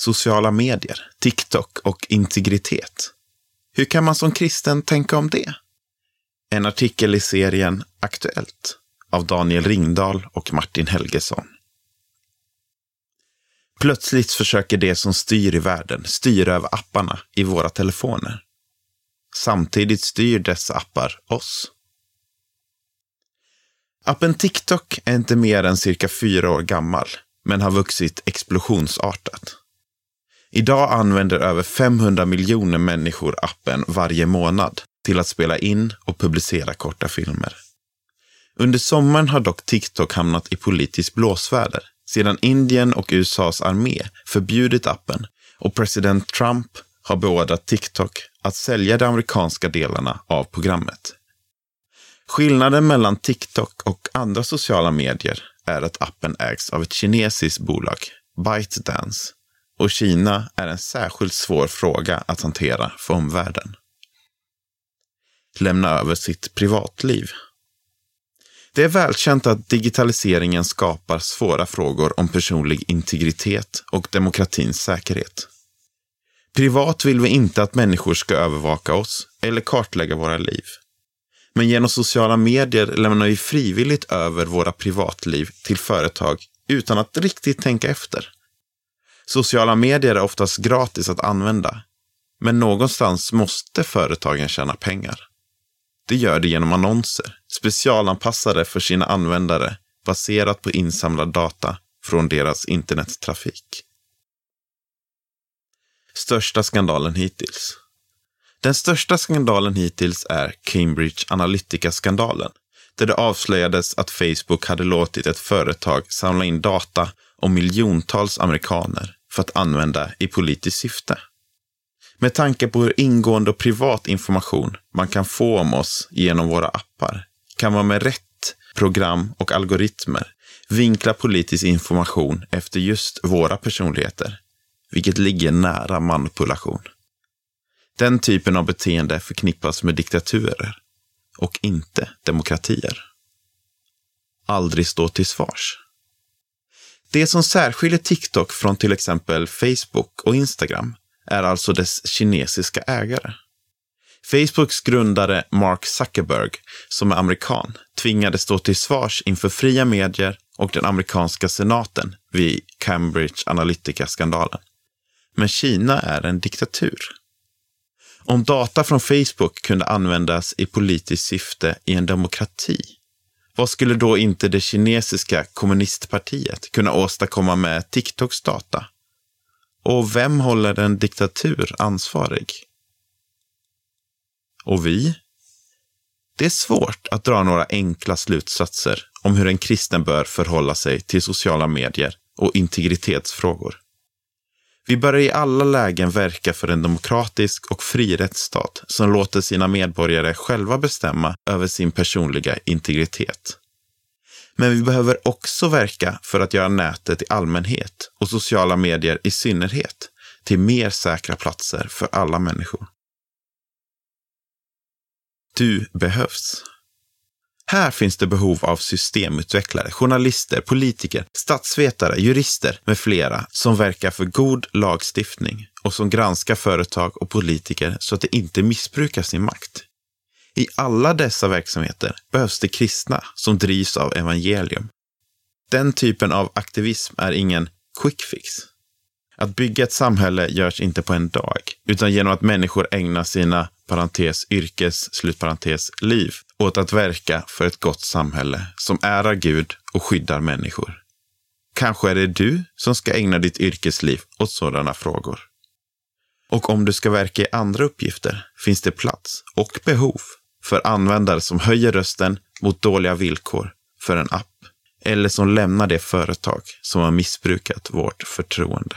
sociala medier, TikTok och integritet. Hur kan man som kristen tänka om det? En artikel i serien Aktuellt av Daniel Ringdahl och Martin Helgesson. Plötsligt försöker det som styr i världen styra över apparna i våra telefoner. Samtidigt styr dessa appar oss. Appen TikTok är inte mer än cirka fyra år gammal, men har vuxit explosionsartat. Idag använder över 500 miljoner människor appen varje månad till att spela in och publicera korta filmer. Under sommaren har dock TikTok hamnat i politiskt blåsväder sedan Indien och USAs armé förbjudit appen och president Trump har beordrat TikTok att sälja de amerikanska delarna av programmet. Skillnaden mellan TikTok och andra sociala medier är att appen ägs av ett kinesiskt bolag, ByteDance, och Kina är en särskilt svår fråga att hantera för omvärlden. Lämna över sitt privatliv. Det är välkänt att digitaliseringen skapar svåra frågor om personlig integritet och demokratins säkerhet. Privat vill vi inte att människor ska övervaka oss eller kartlägga våra liv. Men genom sociala medier lämnar vi frivilligt över våra privatliv till företag utan att riktigt tänka efter. Sociala medier är oftast gratis att använda, men någonstans måste företagen tjäna pengar. Det gör det genom annonser, specialanpassade för sina användare baserat på insamlad data från deras internettrafik. Största skandalen hittills. Den största skandalen hittills är Cambridge Analytica-skandalen, där det avslöjades att Facebook hade låtit ett företag samla in data om miljontals amerikaner för att använda i politiskt syfte. Med tanke på hur ingående och privat information man kan få om oss genom våra appar kan man med rätt program och algoritmer vinkla politisk information efter just våra personligheter, vilket ligger nära manipulation. Den typen av beteende förknippas med diktaturer och inte demokratier. Aldrig stå till svars. Det som särskiljer TikTok från till exempel Facebook och Instagram är alltså dess kinesiska ägare. Facebooks grundare Mark Zuckerberg, som är amerikan, tvingades stå till svars inför fria medier och den amerikanska senaten vid Cambridge Analytica-skandalen. Men Kina är en diktatur. Om data från Facebook kunde användas i politiskt syfte i en demokrati, vad skulle då inte det kinesiska kommunistpartiet kunna åstadkomma med TikToks data? Och vem håller en diktatur ansvarig? Och vi? Det är svårt att dra några enkla slutsatser om hur en kristen bör förhålla sig till sociala medier och integritetsfrågor. Vi bör i alla lägen verka för en demokratisk och fri rättsstat som låter sina medborgare själva bestämma över sin personliga integritet. Men vi behöver också verka för att göra nätet i allmänhet och sociala medier i synnerhet till mer säkra platser för alla människor. Du behövs. Här finns det behov av systemutvecklare, journalister, politiker, statsvetare, jurister med flera som verkar för god lagstiftning och som granskar företag och politiker så att de inte missbrukar sin makt. I alla dessa verksamheter behövs det kristna som drivs av evangelium. Den typen av aktivism är ingen quick fix. Att bygga ett samhälle görs inte på en dag, utan genom att människor ägnar sina parentes, yrkes, slutparentes, liv åt att verka för ett gott samhälle som ärar Gud och skyddar människor. Kanske är det du som ska ägna ditt yrkesliv åt sådana frågor. Och om du ska verka i andra uppgifter finns det plats och behov för användare som höjer rösten mot dåliga villkor för en app eller som lämnar det företag som har missbrukat vårt förtroende.